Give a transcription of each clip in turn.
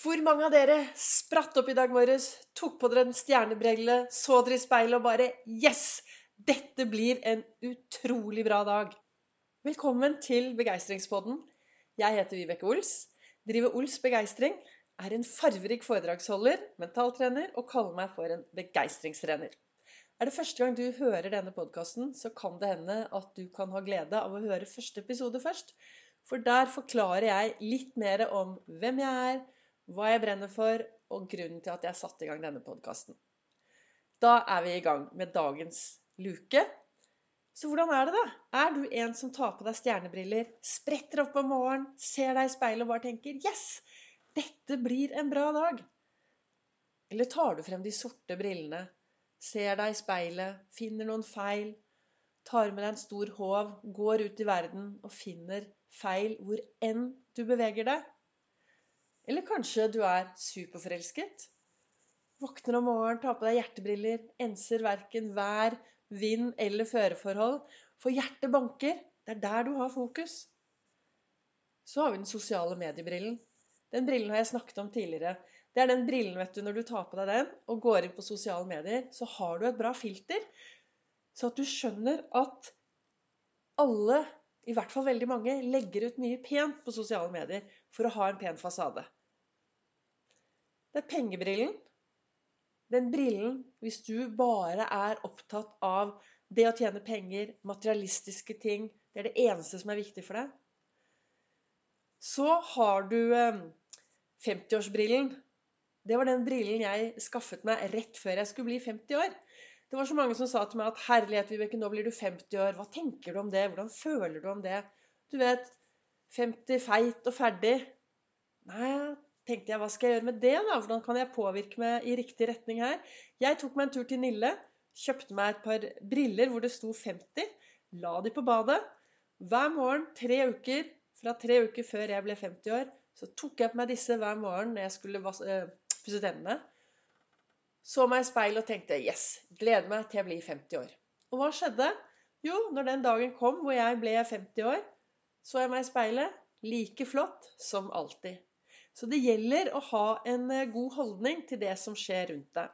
Hvor mange av dere spratt opp i dag morges, tok på dere en stjernebrille, så dere i speilet og bare Yes! Dette blir en utrolig bra dag. Velkommen til Begeistringspodden. Jeg heter Vibeke Ols. Driver Ols Begeistring. Er en farverik foredragsholder, mentaltrener og kaller meg for en begeistringstrener. Er det første gang du hører denne podkasten, så kan det hende at du kan ha glede av å høre første episode først. For der forklarer jeg litt mer om hvem jeg er, hva jeg brenner for, og grunnen til at jeg satte i gang denne podkasten. Da er vi i gang med dagens luke. Så hvordan er det, da? Er du en som tar på deg stjernebriller, spretter opp om morgenen, ser deg i speilet og bare tenker 'Yes! Dette blir en bra dag'? Eller tar du frem de sorte brillene, ser deg i speilet, finner noen feil, tar med deg en stor håv, går ut i verden og finner feil hvor enn du beveger deg? Eller kanskje du er superforelsket? Våkner om morgenen, tar på deg hjertebriller, enser verken vær, vind eller føreforhold. For hjertet banker. Det er der du har fokus. Så har vi den sosiale mediebrillen. Den brillen har jeg snakket om tidligere. Det er den brillen, vet du, når du tar på deg den og går inn på sosiale medier, så har du et bra filter. Så at du skjønner at alle i hvert fall veldig mange, legger ut mye pent på sosiale medier for å ha en pen fasade. Det er pengebrillen. Den brillen, hvis du bare er opptatt av det å tjene penger, materialistiske ting, det er det eneste som er viktig for deg. Så har du 50-årsbrillen. Eh, det var den brillen jeg skaffet meg rett før jeg skulle bli 50 år. Det var så mange som sa til meg at 'Herlighet, Vibeke, nå blir du 50 år. Hva tenker du om det? Hvordan føler du om det?' Du vet 50 feit og ferdig. Nei, tenkte jeg, hva skal jeg gjøre med det, da? Hvordan kan jeg påvirke meg i riktig retning her? Jeg tok meg en tur til Nille. Kjøpte meg et par briller hvor det sto 50. La de på badet. Hver morgen tre uker, fra tre uker før jeg ble 50 år, så tok jeg på meg disse hver morgen når jeg skulle uh, pusse tennene så meg i speilet og tenkte yes, gleder meg til jeg blir 50 år. Og hva skjedde? Jo, når den dagen kom hvor jeg ble 50 år, så jeg meg i speilet like flott som alltid. Så det gjelder å ha en eh, god holdning til det som skjer rundt deg.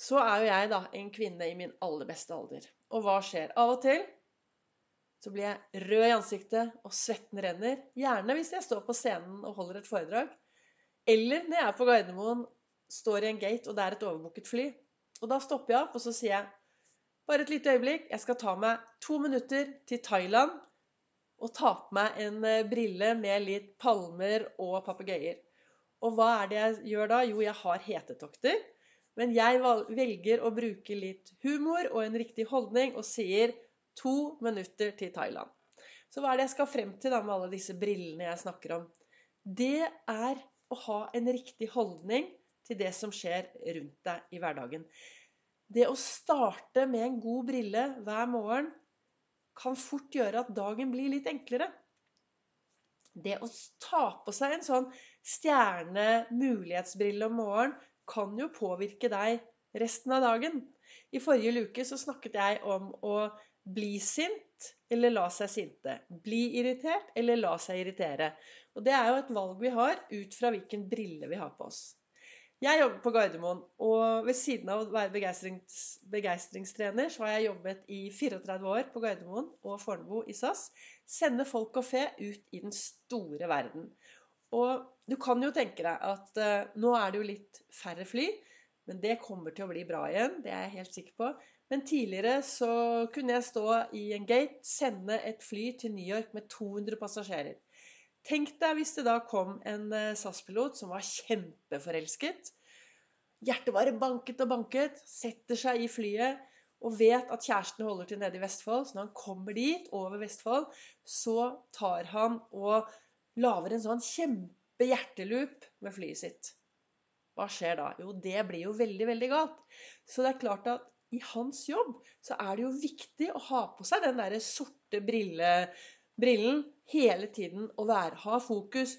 Så er jo jeg da en kvinne i min aller beste alder. Og hva skjer? Av og til så blir jeg rød i ansiktet, og svetten renner. Gjerne hvis jeg står på scenen og holder et foredrag. Eller når jeg er på Gardermoen står i en gate, og det er et overbooket fly. Og da stopper jeg opp, og så sier jeg bare et lite øyeblikk, jeg skal ta meg to minutter til Thailand og ta på meg en eh, brille med litt palmer og papegøyer. Og hva er det jeg gjør da? Jo, jeg har hetetokter. Men jeg velger å bruke litt humor og en riktig holdning og sier to minutter til Thailand. Så hva er det jeg skal frem til da med alle disse brillene jeg snakker om? Det er å ha en riktig holdning til det som skjer rundt deg i hverdagen. Det å starte med en god brille hver morgen kan fort gjøre at dagen blir litt enklere. Det å ta på seg en sånn stjerne-mulighetsbrille om morgenen kan jo påvirke deg resten av dagen. I forrige luke så snakket jeg om å bli sint eller la seg sinte. Bli irritert eller la seg irritere. Og det er jo et valg vi har ut fra hvilken brille vi har på oss. Jeg jobber på Gardermoen, og ved siden av å være begeistrings, begeistringstrener, så har jeg jobbet i 34 år på Gardermoen og Fornebu i SAS. Sende folk og fe ut i den store verden. Og du kan jo tenke deg at uh, nå er det jo litt færre fly, men det kommer til å bli bra igjen. Det er jeg helt sikker på. Men tidligere så kunne jeg stå i en gate, sende et fly til New York med 200 passasjerer. Tenk deg hvis det da kom en eh, SAS-pilot som var kjempeforelsket. Hjertet bare banket og banket, setter seg i flyet og vet at kjæresten holder til nede i Vestfold. Så når han kommer dit, over Vestfold, så tar han og lager en sånn kjempehjerteloop med flyet sitt. Hva skjer da? Jo, det blir jo veldig, veldig galt. Så det er klart at i hans jobb så er det jo viktig å ha på seg den derre sorte brille brillen hele tiden å være, ha fokus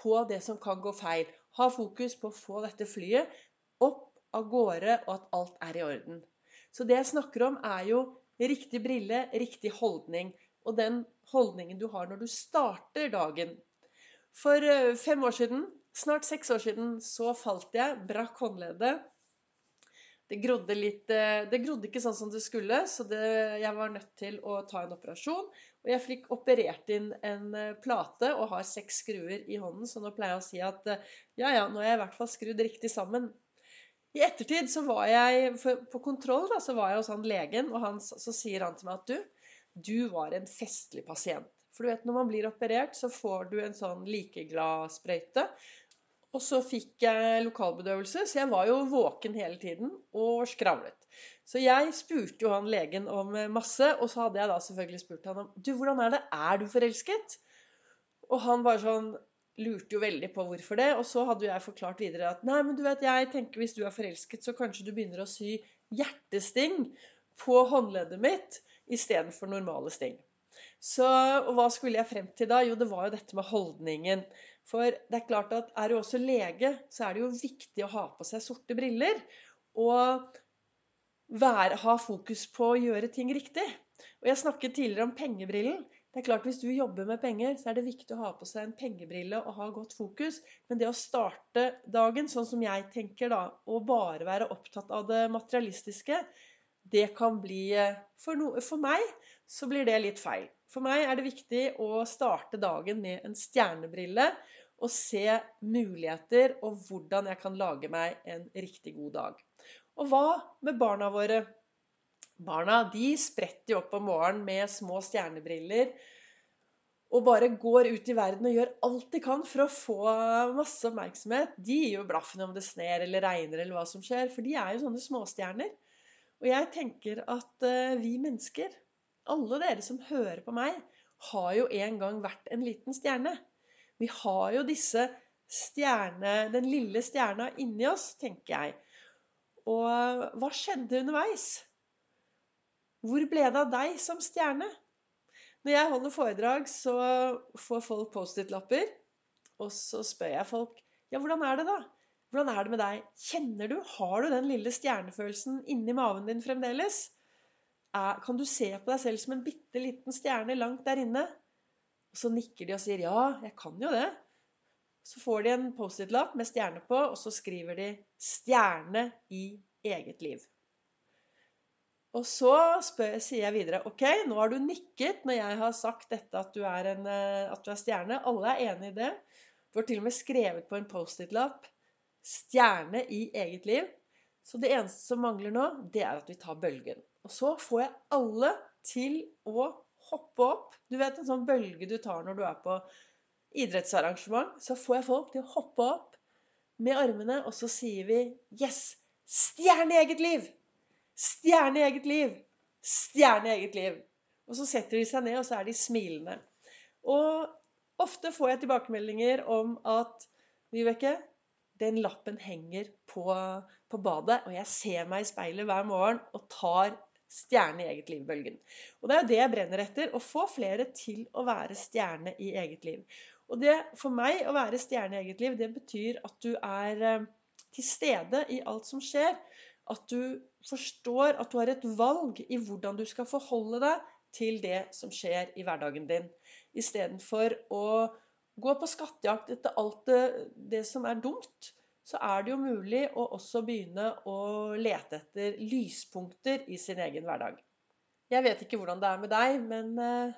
på det som kan gå feil. Ha fokus på å få dette flyet opp av gårde, og at alt er i orden. Så det jeg snakker om, er jo riktig brille, riktig holdning. Og den holdningen du har når du starter dagen. For eh, fem år siden snart seks år siden så falt jeg, brakk håndleddet. Det grodde litt eh, Det grodde ikke sånn som det skulle, så det, jeg var nødt til å ta en operasjon. Og jeg fikk operert inn en eh, plate og har seks skruer i hånden, så nå pleier jeg å si at eh, ja, ja, nå er jeg i hvert fall skrudd riktig sammen. I ettertid så var jeg på kontroll, da, så var jeg hos han legen, og han, så sier han til meg at du, du var en festlig pasient. For du vet, når man blir operert, så får du en sånn likeglad-sprøyte. Og så fikk jeg lokalbedøvelse, så jeg var jo våken hele tiden og skravlet. Så jeg spurte jo han legen om masse, og så hadde jeg da selvfølgelig spurt han om Du, hvordan er det? Er du forelsket? Og han bare sånn lurte jo veldig på hvorfor det. Og så hadde jeg forklart videre at nei, men du vet, jeg tenker hvis du er forelsket, så kanskje du begynner å sy hjertesting på håndleddet mitt istedenfor normale sting. Så hva skulle jeg frem til da? Jo, det var jo dette med holdningen. For det er klart at er du også lege, så er det jo viktig å ha på seg sorte briller. Og være, ha fokus på å gjøre ting riktig. Og jeg snakket tidligere om pengebrillen. Det er klart Hvis du jobber med penger, så er det viktig å ha på seg en pengebrille og ha godt fokus. Men det å starte dagen sånn som jeg tenker, da, og bare være opptatt av det materialistiske, det kan bli For, no, for meg så blir det litt feil. For meg er det viktig å starte dagen med en stjernebrille og se muligheter og hvordan jeg kan lage meg en riktig god dag. Og hva med barna våre? Barna de spretter jo opp om morgenen med små stjernebriller og bare går ut i verden og gjør alt de kan for å få masse oppmerksomhet. De gir jo blaffen om det sner eller regner eller hva som skjer, for de er jo sånne småstjerner. Og jeg tenker at uh, vi mennesker alle dere som hører på meg, har jo en gang vært en liten stjerne. Vi har jo disse stjerne, den lille stjerna inni oss, tenker jeg. Og hva skjedde underveis? Hvor ble det av deg som stjerne? Når jeg holder foredrag, så får folk Post-It-lapper. Og så spør jeg folk ja, hvordan er det da? Hvordan er det med deg? Kjenner du, har du den lille stjernefølelsen inni maven din fremdeles? Kan du se på deg selv som en bitte liten stjerne langt der inne? Og så nikker de og sier ja, jeg kan jo det. Så får de en Post-It-lapp med stjerne på, og så skriver de 'stjerne i eget liv'. Og så spør, sier jeg videre OK, nå har du nikket når jeg har sagt dette at du er, en, eh, at du er stjerne. Alle er enig i det. Du har til og med skrevet på en Post-It-lapp 'stjerne i eget liv'. Så det eneste som mangler nå, det er at vi tar bølgen. Og så får jeg alle til å hoppe opp. Du vet en sånn bølge du tar når du er på idrettsarrangement. Så får jeg folk til å hoppe opp med armene, og så sier vi Yes! Stjerne i eget liv! Stjerne i eget liv! Stjerne i eget liv! Og så setter de seg ned, og så er de smilende. Og ofte får jeg tilbakemeldinger om at Vibeke, den lappen henger på, på badet, og jeg ser meg i speilet hver morgen og tar stjerne i eget liv-bølgen. Og det er jo det jeg brenner etter. Å få flere til å være stjerne i eget liv. Og det, for meg, å være stjerne i eget liv, det betyr at du er eh, til stede i alt som skjer. At du forstår at du har et valg i hvordan du skal forholde deg til det som skjer i hverdagen din. Istedenfor å gå på skattejakt etter alt det, det som er dumt så er det jo mulig å også begynne å lete etter lyspunkter i sin egen hverdag. Jeg vet ikke hvordan det er med deg, men eh,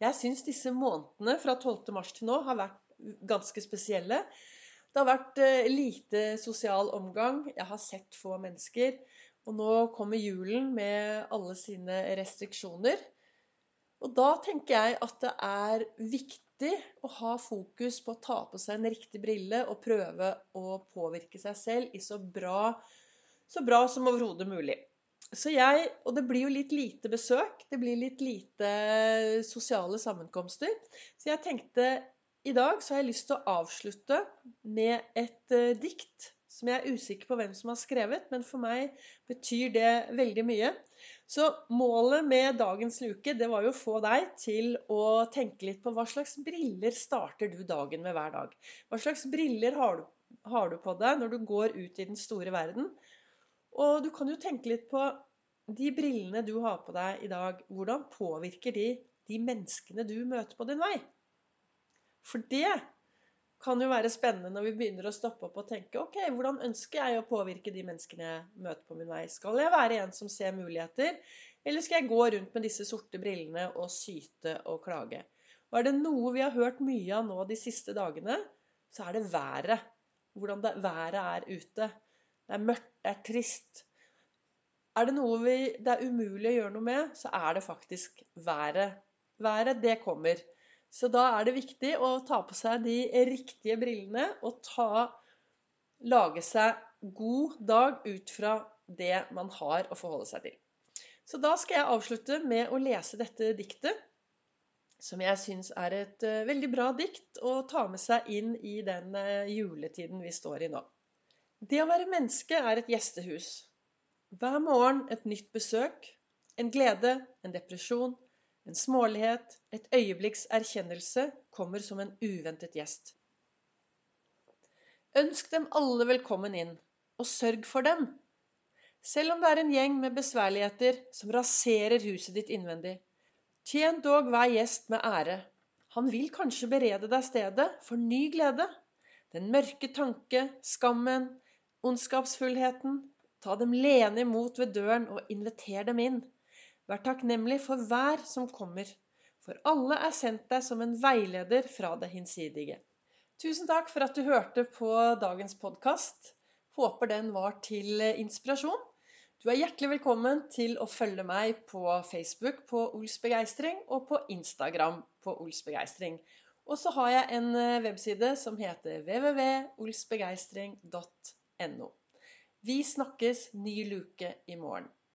jeg syns disse månedene fra 12. mars til nå har vært ganske spesielle. Det har vært eh, lite sosial omgang. Jeg har sett få mennesker. Og nå kommer julen med alle sine restriksjoner. Og da tenker jeg at det er viktig å ha fokus på å ta på seg en riktig brille og prøve å påvirke seg selv i så bra, så bra som overhodet mulig. Så jeg, Og det blir jo litt lite besøk. Det blir litt lite sosiale sammenkomster. Så jeg tenkte i dag så har jeg lyst til å avslutte med et uh, dikt som jeg er usikker på hvem som har skrevet, men for meg betyr det veldig mye. Så målet med dagens luke det var jo å få deg til å tenke litt på hva slags briller starter du dagen med hver dag. Hva slags briller har du, har du på deg når du går ut i den store verden? Og du kan jo tenke litt på de brillene du har på deg i dag. Hvordan påvirker de de menneskene du møter på din vei? For det kan jo være spennende når vi begynner å stoppe opp og tenke ok, hvordan ønsker jeg å påvirke de menneskene jeg møter på min vei? Skal jeg være en som ser muligheter, eller skal jeg gå rundt med disse sorte brillene og syte og klage? Og er det noe vi har hørt mye av nå de siste dagene, så er det været. Hvordan det, været er ute. Det er mørkt, det er trist. Er det noe vi, det er umulig å gjøre noe med, så er det faktisk været. Været, det kommer. Så da er det viktig å ta på seg de riktige brillene og ta, lage seg god dag ut fra det man har å forholde seg til. Så da skal jeg avslutte med å lese dette diktet, som jeg syns er et uh, veldig bra dikt å ta med seg inn i den uh, juletiden vi står i nå. Det å være menneske er et gjestehus. Hver morgen et nytt besøk. En glede, en depresjon, en smålighet, et øyeblikks erkjennelse kommer som en uventet gjest. Ønsk dem alle velkommen inn, og sørg for dem. Selv om det er en gjeng med besværligheter som raserer huset ditt innvendig. Tjen dog hver gjest med ære. Han vil kanskje berede deg stedet for ny glede. Den mørke tanke, skammen, ondskapsfullheten. Ta dem lene imot ved døren og inviter dem inn. Vær takknemlig for hver som kommer, for alle er sendt deg som en veileder fra det hinsidige. Tusen takk for at du hørte på dagens podkast. Håper den var til inspirasjon. Du er hjertelig velkommen til å følge meg på Facebook på Ols Begeistring og på Instagram på Ols Begeistring. Og så har jeg en eh, webside som heter www.olsbegeistring.no. Vi snakkes ny luke i morgen.